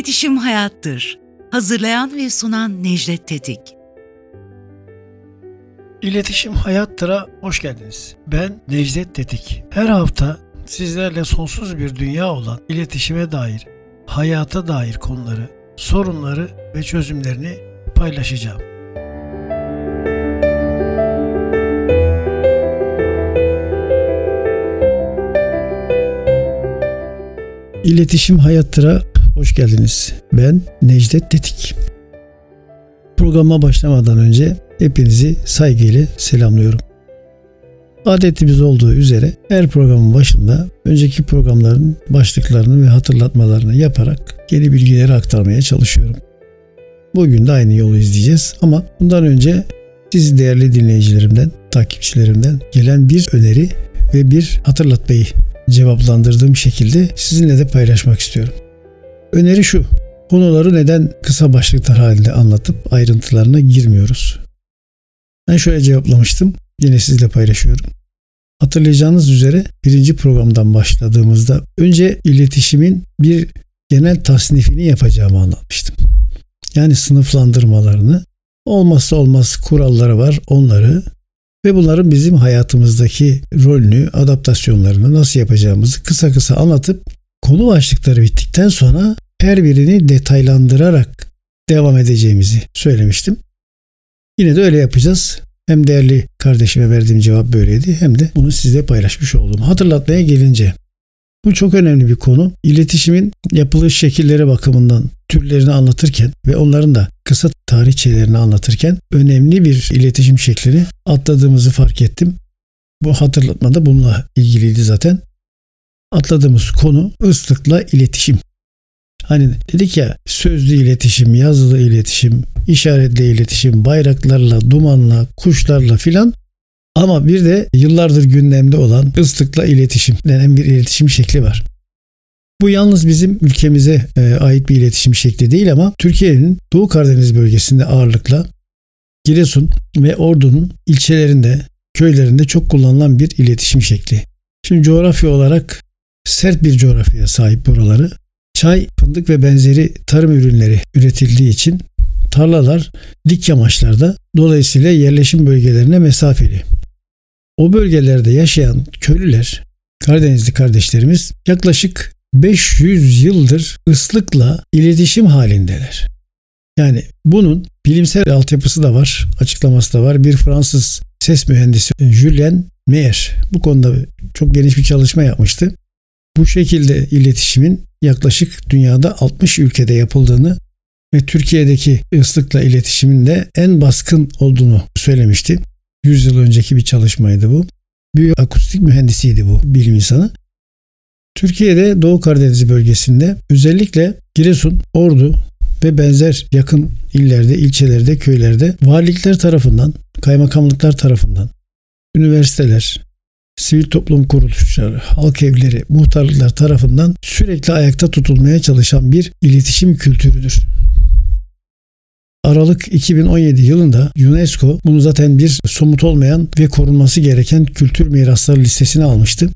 İletişim Hayattır. Hazırlayan ve sunan Necdet Tetik. İletişim Hayattır'a hoş geldiniz. Ben Necdet Tetik. Her hafta sizlerle sonsuz bir dünya olan iletişime dair, hayata dair konuları, sorunları ve çözümlerini paylaşacağım. İletişim Hayattır'a hoş geldiniz. Ben Necdet Tetik. Programa başlamadan önce hepinizi saygıyla selamlıyorum. Adetimiz olduğu üzere her programın başında önceki programların başlıklarını ve hatırlatmalarını yaparak yeni bilgileri aktarmaya çalışıyorum. Bugün de aynı yolu izleyeceğiz ama bundan önce siz değerli dinleyicilerimden, takipçilerimden gelen bir öneri ve bir hatırlatmayı cevaplandırdığım şekilde sizinle de paylaşmak istiyorum. Öneri şu. Konuları neden kısa başlıklar halinde anlatıp ayrıntılarına girmiyoruz? Ben şöyle cevaplamıştım. Yine sizle paylaşıyorum. Hatırlayacağınız üzere birinci programdan başladığımızda önce iletişimin bir genel tasnifini yapacağımı anlatmıştım. Yani sınıflandırmalarını, olmazsa olmaz kuralları var onları ve bunların bizim hayatımızdaki rolünü, adaptasyonlarını nasıl yapacağımızı kısa kısa anlatıp konu başlıkları bittikten sonra her birini detaylandırarak devam edeceğimizi söylemiştim. Yine de öyle yapacağız. Hem değerli kardeşime verdiğim cevap böyleydi hem de bunu sizle paylaşmış oldum. Hatırlatmaya gelince bu çok önemli bir konu. İletişimin yapılış şekilleri bakımından türlerini anlatırken ve onların da kısa tarihçelerini anlatırken önemli bir iletişim şeklini atladığımızı fark ettim. Bu hatırlatma da bununla ilgiliydi zaten. Atladığımız konu ıslıkla iletişim. Hani dedik ya sözlü iletişim, yazılı iletişim, işaretli iletişim, bayraklarla, dumanla, kuşlarla filan ama bir de yıllardır gündemde olan ıslıkla iletişim denen bir iletişim şekli var. Bu yalnız bizim ülkemize e, ait bir iletişim şekli değil ama Türkiye'nin Doğu Karadeniz bölgesinde ağırlıkla Giresun ve Ordu'nun ilçelerinde, köylerinde çok kullanılan bir iletişim şekli. Şimdi coğrafya olarak sert bir coğrafyaya sahip buraları. Çay, fındık ve benzeri tarım ürünleri üretildiği için tarlalar dik yamaçlarda dolayısıyla yerleşim bölgelerine mesafeli. O bölgelerde yaşayan köylüler, Karadenizli kardeşlerimiz yaklaşık 500 yıldır ıslıkla iletişim halindeler. Yani bunun bilimsel altyapısı da var, açıklaması da var. Bir Fransız ses mühendisi Julien Meyer bu konuda çok geniş bir çalışma yapmıştı. Bu şekilde iletişimin yaklaşık dünyada 60 ülkede yapıldığını ve Türkiye'deki ıslıkla iletişimin de en baskın olduğunu söylemişti. 100 yıl önceki bir çalışmaydı bu. Bir akustik mühendisiydi bu bilim insanı. Türkiye'de Doğu Karadeniz bölgesinde özellikle Giresun, Ordu ve benzer yakın illerde, ilçelerde, köylerde valilikler tarafından, kaymakamlıklar tarafından, üniversiteler, sivil toplum kuruluşları, halk evleri, muhtarlıklar tarafından sürekli ayakta tutulmaya çalışan bir iletişim kültürüdür. Aralık 2017 yılında UNESCO bunu zaten bir somut olmayan ve korunması gereken kültür mirasları listesine almıştı.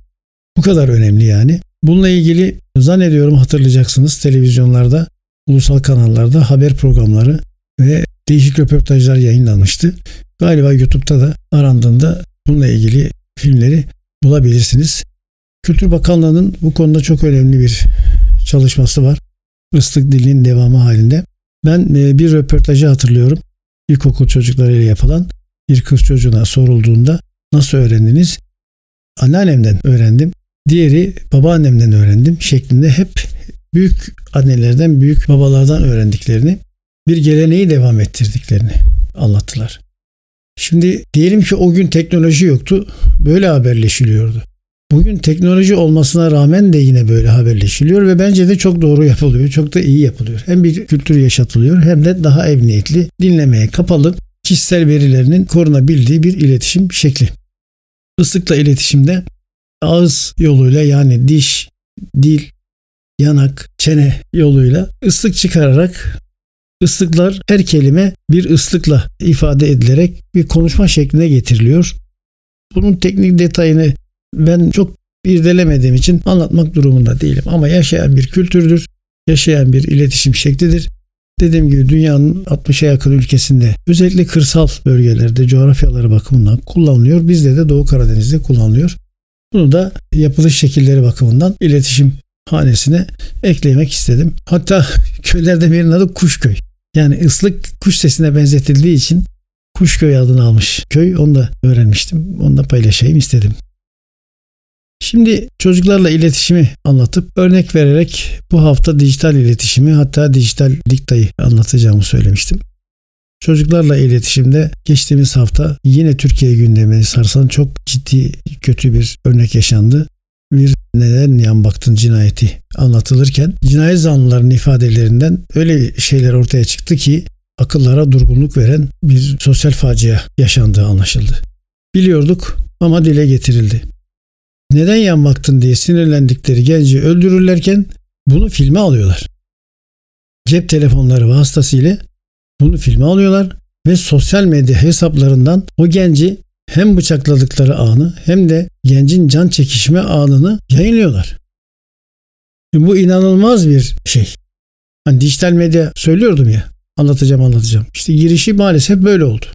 Bu kadar önemli yani. Bununla ilgili zannediyorum hatırlayacaksınız televizyonlarda, ulusal kanallarda haber programları ve değişik röportajlar yayınlanmıştı. Galiba YouTube'da da arandığında bununla ilgili filmleri bulabilirsiniz. Kültür Bakanlığı'nın bu konuda çok önemli bir çalışması var. Islık dilinin devamı halinde. Ben e, bir röportajı hatırlıyorum. İlkokul çocuklarıyla yapılan bir kız çocuğuna sorulduğunda nasıl öğrendiniz? Anneannemden öğrendim. Diğeri babaannemden öğrendim şeklinde hep büyük annelerden, büyük babalardan öğrendiklerini, bir geleneği devam ettirdiklerini anlattılar. Şimdi diyelim ki o gün teknoloji yoktu, böyle haberleşiliyordu. Bugün teknoloji olmasına rağmen de yine böyle haberleşiliyor ve bence de çok doğru yapılıyor, çok da iyi yapılıyor. Hem bir kültür yaşatılıyor hem de daha emniyetli, dinlemeye kapalı, kişisel verilerinin korunabildiği bir iletişim şekli. Islıkla iletişimde ağız yoluyla yani diş, dil, yanak, çene yoluyla ıslık çıkararak ıslıklar her kelime bir ıslıkla ifade edilerek bir konuşma şekline getiriliyor. Bunun teknik detayını ben çok irdelemediğim için anlatmak durumunda değilim ama yaşayan bir kültürdür. yaşayan bir iletişim şeklidir. Dediğim gibi dünyanın 60'a yakın ülkesinde özellikle kırsal bölgelerde coğrafyaları bakımından kullanılıyor. Bizde de Doğu Karadeniz'de kullanılıyor. Bunu da yapılış şekilleri bakımından iletişim hanesine eklemek istedim. Hatta köylerde birinin adı Kuşköy. Yani ıslık kuş sesine benzetildiği için Kuşköy adını almış köy. Onu da öğrenmiştim. Onu da paylaşayım istedim. Şimdi çocuklarla iletişimi anlatıp örnek vererek bu hafta dijital iletişimi hatta dijital diktayı anlatacağımı söylemiştim. Çocuklarla iletişimde geçtiğimiz hafta yine Türkiye gündemini sarsan çok ciddi kötü bir örnek yaşandı. Bir neden yan baktın cinayeti anlatılırken cinayet zanlılarının ifadelerinden öyle şeyler ortaya çıktı ki akıllara durgunluk veren bir sosyal facia yaşandığı anlaşıldı. Biliyorduk ama dile getirildi. Neden yan baktın diye sinirlendikleri genci öldürürlerken bunu filme alıyorlar. Cep telefonları vasıtasıyla bunu filme alıyorlar ve sosyal medya hesaplarından o genci hem bıçakladıkları anı hem de gencin can çekişme anını yayınlıyorlar. Bu inanılmaz bir şey. Hani dijital medya söylüyordum ya anlatacağım anlatacağım. İşte girişi maalesef böyle oldu.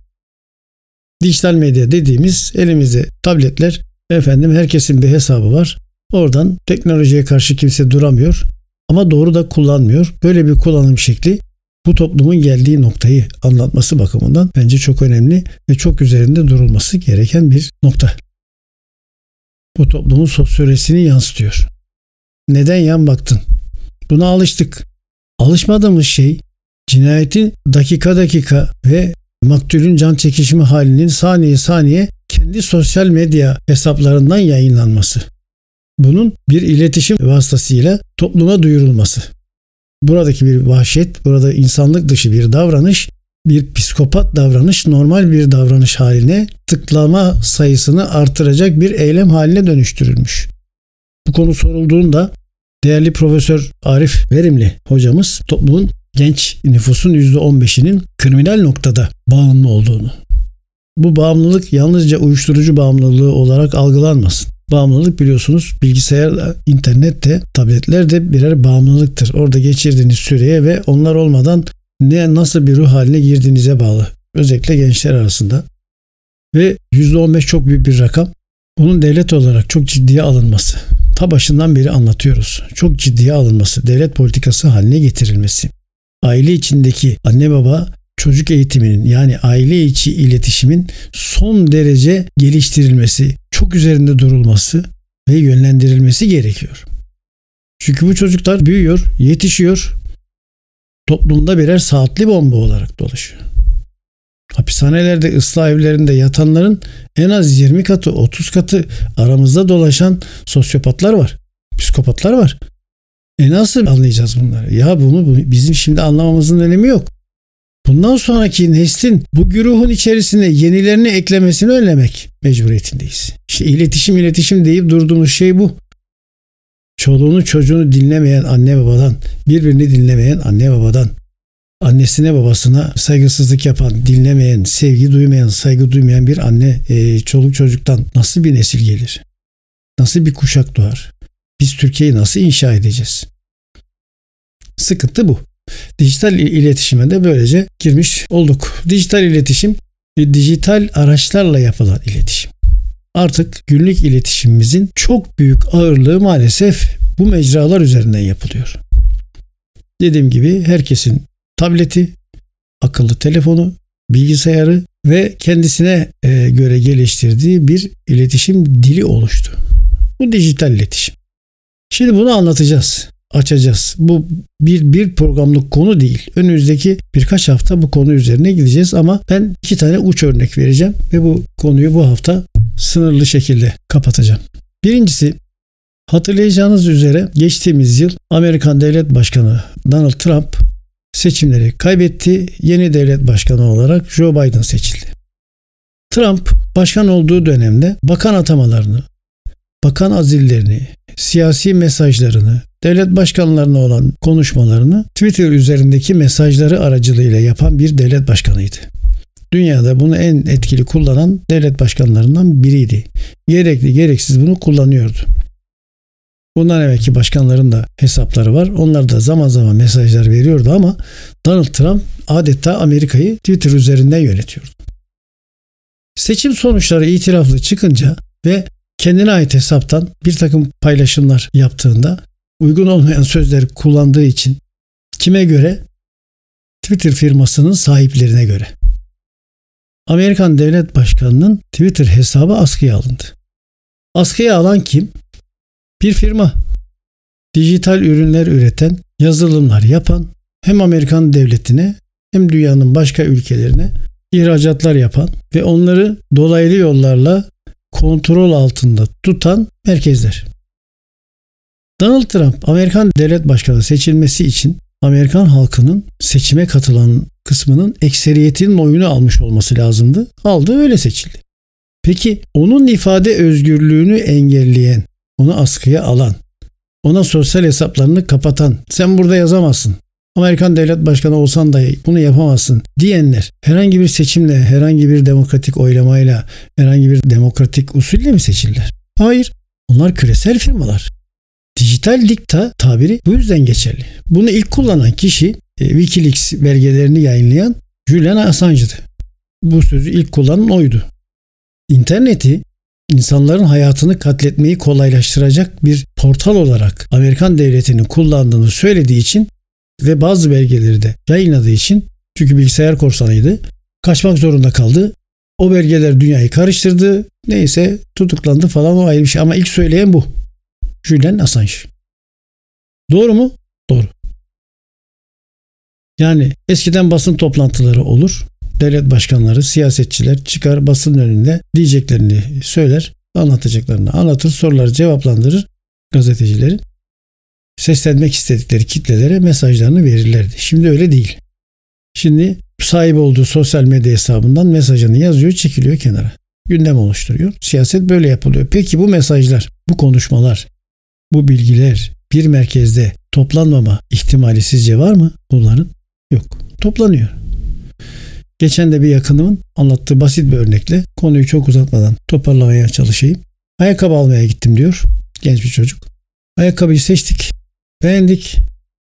Dijital medya dediğimiz elimizde tabletler efendim herkesin bir hesabı var. Oradan teknolojiye karşı kimse duramıyor ama doğru da kullanmıyor. Böyle bir kullanım şekli bu toplumun geldiği noktayı anlatması bakımından bence çok önemli ve çok üzerinde durulması gereken bir nokta. Bu toplumun sosyolojisini yansıtıyor. Neden yan baktın? Buna alıştık. Alışmadığımız şey cinayetin dakika dakika ve maktulün can çekişimi halinin saniye saniye kendi sosyal medya hesaplarından yayınlanması. Bunun bir iletişim vasıtasıyla topluma duyurulması. Buradaki bir vahşet, burada insanlık dışı bir davranış, bir psikopat davranış normal bir davranış haline tıklama sayısını artıracak bir eylem haline dönüştürülmüş. Bu konu sorulduğunda değerli Profesör Arif Verimli hocamız toplumun genç nüfusun %15'inin kriminal noktada bağımlı olduğunu. Bu bağımlılık yalnızca uyuşturucu bağımlılığı olarak algılanmasın. Bağımlılık biliyorsunuz bilgisayar, internet de tabletler de birer bağımlılıktır. Orada geçirdiğiniz süreye ve onlar olmadan ne nasıl bir ruh haline girdiğinize bağlı. Özellikle gençler arasında. Ve %15 çok büyük bir rakam. Bunun devlet olarak çok ciddiye alınması. Ta başından beri anlatıyoruz. Çok ciddiye alınması, devlet politikası haline getirilmesi. Aile içindeki anne baba çocuk eğitiminin yani aile içi iletişimin son derece geliştirilmesi, çok üzerinde durulması ve yönlendirilmesi gerekiyor. Çünkü bu çocuklar büyüyor, yetişiyor, toplumda birer saatli bomba olarak dolaşıyor. Hapishanelerde, ıslah evlerinde yatanların en az 20 katı, 30 katı aramızda dolaşan sosyopatlar var. Psikopatlar var. E nasıl anlayacağız bunları? Ya bunu bizim şimdi anlamamızın önemi yok. Bundan sonraki neslin bu güruhun içerisine yenilerini eklemesini önlemek mecburiyetindeyiz. İşte iletişim iletişim deyip durduğumuz şey bu. Çoluğunu çocuğunu dinlemeyen anne babadan, birbirini dinlemeyen anne babadan, annesine babasına saygısızlık yapan, dinlemeyen, sevgi duymayan, saygı duymayan bir anne e, çoluk çocuktan nasıl bir nesil gelir? Nasıl bir kuşak doğar? Biz Türkiye'yi nasıl inşa edeceğiz? Sıkıntı bu. Dijital iletişime de böylece girmiş olduk. Dijital iletişim dijital araçlarla yapılan iletişim. Artık günlük iletişimimizin çok büyük ağırlığı maalesef bu mecralar üzerinden yapılıyor. Dediğim gibi herkesin tableti, akıllı telefonu, bilgisayarı ve kendisine e, göre geliştirdiği bir iletişim dili oluştu. Bu dijital iletişim. Şimdi bunu anlatacağız açacağız. Bu bir, bir programlık konu değil. Önümüzdeki birkaç hafta bu konu üzerine gideceğiz ama ben iki tane uç örnek vereceğim ve bu konuyu bu hafta sınırlı şekilde kapatacağım. Birincisi hatırlayacağınız üzere geçtiğimiz yıl Amerikan Devlet Başkanı Donald Trump seçimleri kaybetti. Yeni devlet başkanı olarak Joe Biden seçildi. Trump başkan olduğu dönemde bakan atamalarını, bakan azillerini, siyasi mesajlarını, devlet başkanlarına olan konuşmalarını Twitter üzerindeki mesajları aracılığıyla yapan bir devlet başkanıydı. Dünyada bunu en etkili kullanan devlet başkanlarından biriydi. Gerekli gereksiz bunu kullanıyordu. Bundan evvelki başkanların da hesapları var. Onlar da zaman zaman mesajlar veriyordu ama Donald Trump adeta Amerika'yı Twitter üzerinden yönetiyordu. Seçim sonuçları itiraflı çıkınca ve kendine ait hesaptan bir takım paylaşımlar yaptığında uygun olmayan sözleri kullandığı için kime göre? Twitter firmasının sahiplerine göre. Amerikan Devlet Başkanı'nın Twitter hesabı askıya alındı. Askıya alan kim? Bir firma. Dijital ürünler üreten, yazılımlar yapan, hem Amerikan devletine hem dünyanın başka ülkelerine ihracatlar yapan ve onları dolaylı yollarla kontrol altında tutan merkezler. Donald Trump Amerikan devlet başkanı seçilmesi için Amerikan halkının seçime katılan kısmının ekseriyetinin oyunu almış olması lazımdı. Aldı öyle seçildi. Peki onun ifade özgürlüğünü engelleyen, onu askıya alan, ona sosyal hesaplarını kapatan, sen burada yazamazsın, Amerikan devlet başkanı olsan dahi bunu yapamazsın diyenler herhangi bir seçimle, herhangi bir demokratik oylamayla, herhangi bir demokratik usulle mi seçildiler? Hayır. Onlar küresel firmalar. Dijital dikta tabiri bu yüzden geçerli. Bunu ilk kullanan kişi e, Wikileaks belgelerini yayınlayan Julian Assange'dı. Bu sözü ilk kullanan oydu. İnterneti insanların hayatını katletmeyi kolaylaştıracak bir portal olarak Amerikan devletinin kullandığını söylediği için ve bazı belgeleri de yayınladığı için çünkü bilgisayar korsanıydı kaçmak zorunda kaldı. O belgeler dünyayı karıştırdı. Neyse tutuklandı falan o ayrı bir şey ama ilk söyleyen bu. Julian Assange. Doğru mu? Doğru. Yani eskiden basın toplantıları olur. Devlet başkanları, siyasetçiler çıkar basın önünde diyeceklerini söyler, anlatacaklarını anlatır, soruları cevaplandırır gazetecilerin. Seslenmek istedikleri kitlelere mesajlarını verirlerdi. Şimdi öyle değil. Şimdi sahip olduğu sosyal medya hesabından mesajını yazıyor, çekiliyor kenara. Gündem oluşturuyor. Siyaset böyle yapılıyor. Peki bu mesajlar, bu konuşmalar, bu bilgiler bir merkezde toplanmama ihtimali sizce var mı bunların? Yok. Toplanıyor. Geçen de bir yakınımın anlattığı basit bir örnekle konuyu çok uzatmadan toparlamaya çalışayım. Ayakkabı almaya gittim diyor genç bir çocuk. Ayakkabıyı seçtik. Beğendik.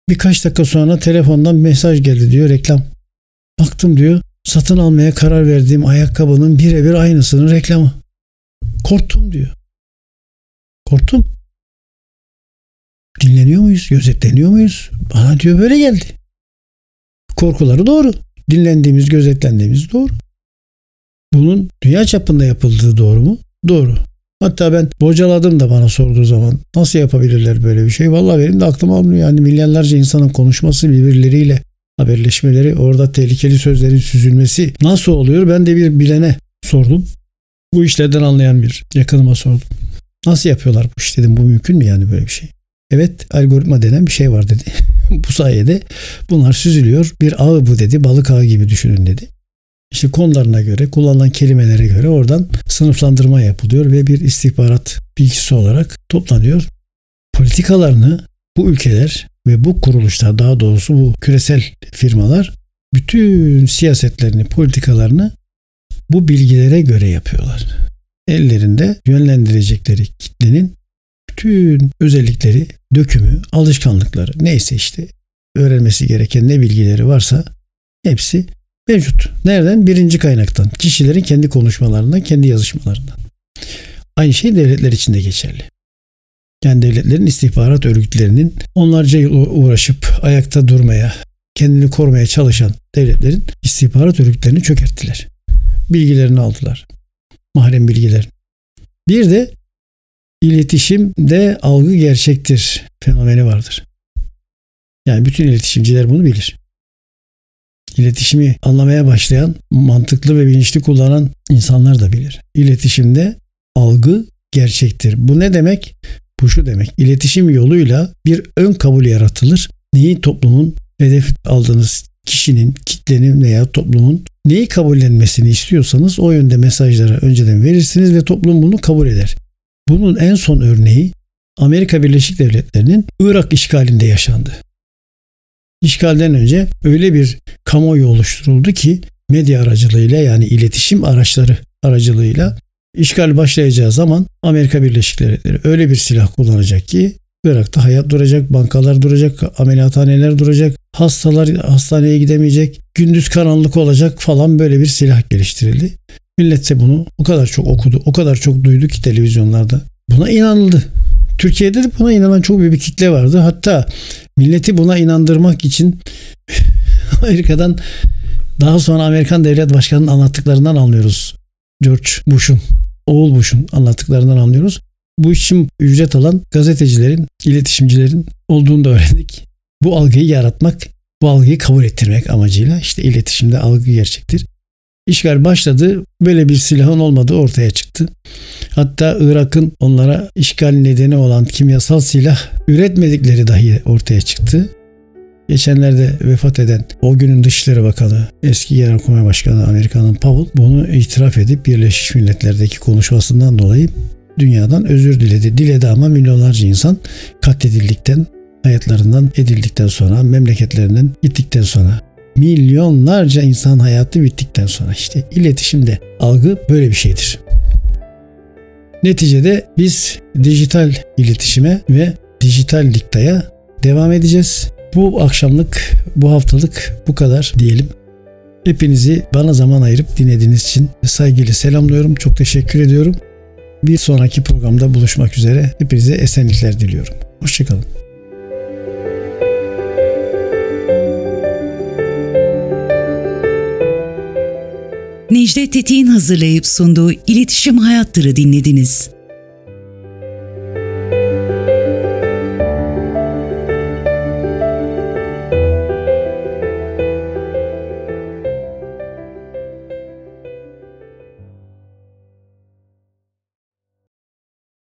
Birkaç dakika sonra telefondan mesaj geldi diyor reklam. Baktım diyor satın almaya karar verdiğim ayakkabının birebir aynısının reklamı. Korktum diyor. Korktum. Dinleniyor muyuz? Gözetleniyor muyuz? Bana diyor böyle geldi. Korkuları doğru. Dinlendiğimiz, gözetlendiğimiz doğru. Bunun dünya çapında yapıldığı doğru mu? Doğru. Hatta ben bocaladım da bana sorduğu zaman nasıl yapabilirler böyle bir şey? Vallahi benim de aklım almıyor. Yani milyonlarca insanın konuşması birbirleriyle haberleşmeleri, orada tehlikeli sözlerin süzülmesi nasıl oluyor? Ben de bir bilene sordum. Bu işlerden anlayan bir yakınıma sordum. Nasıl yapıyorlar bu iş dedim. Bu mümkün mü yani böyle bir şey? Evet algoritma denen bir şey var dedi. bu sayede bunlar süzülüyor. Bir ağı bu dedi. Balık ağı gibi düşünün dedi. İşte konularına göre, kullanılan kelimelere göre oradan sınıflandırma yapılıyor ve bir istihbarat bilgisi olarak toplanıyor. Politikalarını bu ülkeler ve bu kuruluşlar daha doğrusu bu küresel firmalar bütün siyasetlerini, politikalarını bu bilgilere göre yapıyorlar. Ellerinde yönlendirecekleri kitlenin bütün özellikleri, dökümü, alışkanlıkları neyse işte öğrenmesi gereken ne bilgileri varsa hepsi mevcut. Nereden? Birinci kaynaktan. Kişilerin kendi konuşmalarından, kendi yazışmalarından. Aynı şey devletler için de geçerli. Yani devletlerin istihbarat örgütlerinin onlarca yıl uğraşıp ayakta durmaya, kendini korumaya çalışan devletlerin istihbarat örgütlerini çökerttiler. Bilgilerini aldılar. Mahrem bilgiler. Bir de iletişimde algı gerçektir fenomeni vardır. Yani bütün iletişimciler bunu bilir. İletişimi anlamaya başlayan, mantıklı ve bilinçli kullanan insanlar da bilir. İletişimde algı gerçektir. Bu ne demek? Bu şu demek. İletişim yoluyla bir ön kabul yaratılır. Neyi toplumun hedef aldığınız kişinin, kitlenin veya toplumun neyi kabullenmesini istiyorsanız o yönde mesajları önceden verirsiniz ve toplum bunu kabul eder. Bunun en son örneği Amerika Birleşik Devletleri'nin Irak işgalinde yaşandı. İşgalden önce öyle bir kamuoyu oluşturuldu ki medya aracılığıyla yani iletişim araçları aracılığıyla işgal başlayacağı zaman Amerika Birleşik Devletleri öyle bir silah kullanacak ki Irak'ta hayat duracak, bankalar duracak, ameliyathaneler duracak, hastalar hastaneye gidemeyecek, gündüz karanlık olacak falan böyle bir silah geliştirildi. Millet de bunu o kadar çok okudu, o kadar çok duydu ki televizyonlarda. Buna inanıldı. Türkiye'de de buna inanan çok büyük bir kitle vardı. Hatta milleti buna inandırmak için Amerika'dan daha sonra Amerikan Devlet Başkanı'nın anlattıklarından anlıyoruz. George Bush'un, oğul Bush'un anlattıklarından anlıyoruz. Bu için ücret alan gazetecilerin, iletişimcilerin olduğunu da öğrendik. Bu algıyı yaratmak, bu algıyı kabul ettirmek amacıyla işte iletişimde algı gerçektir. İşgal başladı. Böyle bir silahın olmadığı ortaya çıktı. Hatta Irak'ın onlara işgal nedeni olan kimyasal silah üretmedikleri dahi ortaya çıktı. Geçenlerde vefat eden o günün Dışişleri Bakanı, eski Genelkurmay Başkanı Amerika'nın Powell bunu itiraf edip Birleşmiş Milletler'deki konuşmasından dolayı dünyadan özür diledi. Diledi ama milyonlarca insan katledildikten, hayatlarından edildikten sonra, memleketlerinden gittikten sonra milyonlarca insan hayatı bittikten sonra işte iletişimde algı böyle bir şeydir. Neticede biz dijital iletişime ve dijital diktaya devam edeceğiz. Bu akşamlık, bu haftalık bu kadar diyelim. Hepinizi bana zaman ayırıp dinlediğiniz için saygıyla selamlıyorum. Çok teşekkür ediyorum. Bir sonraki programda buluşmak üzere. Hepinize esenlikler diliyorum. Hoşçakalın. Necdet Tetik'in hazırlayıp sunduğu İletişim Hayattır'ı dinlediniz.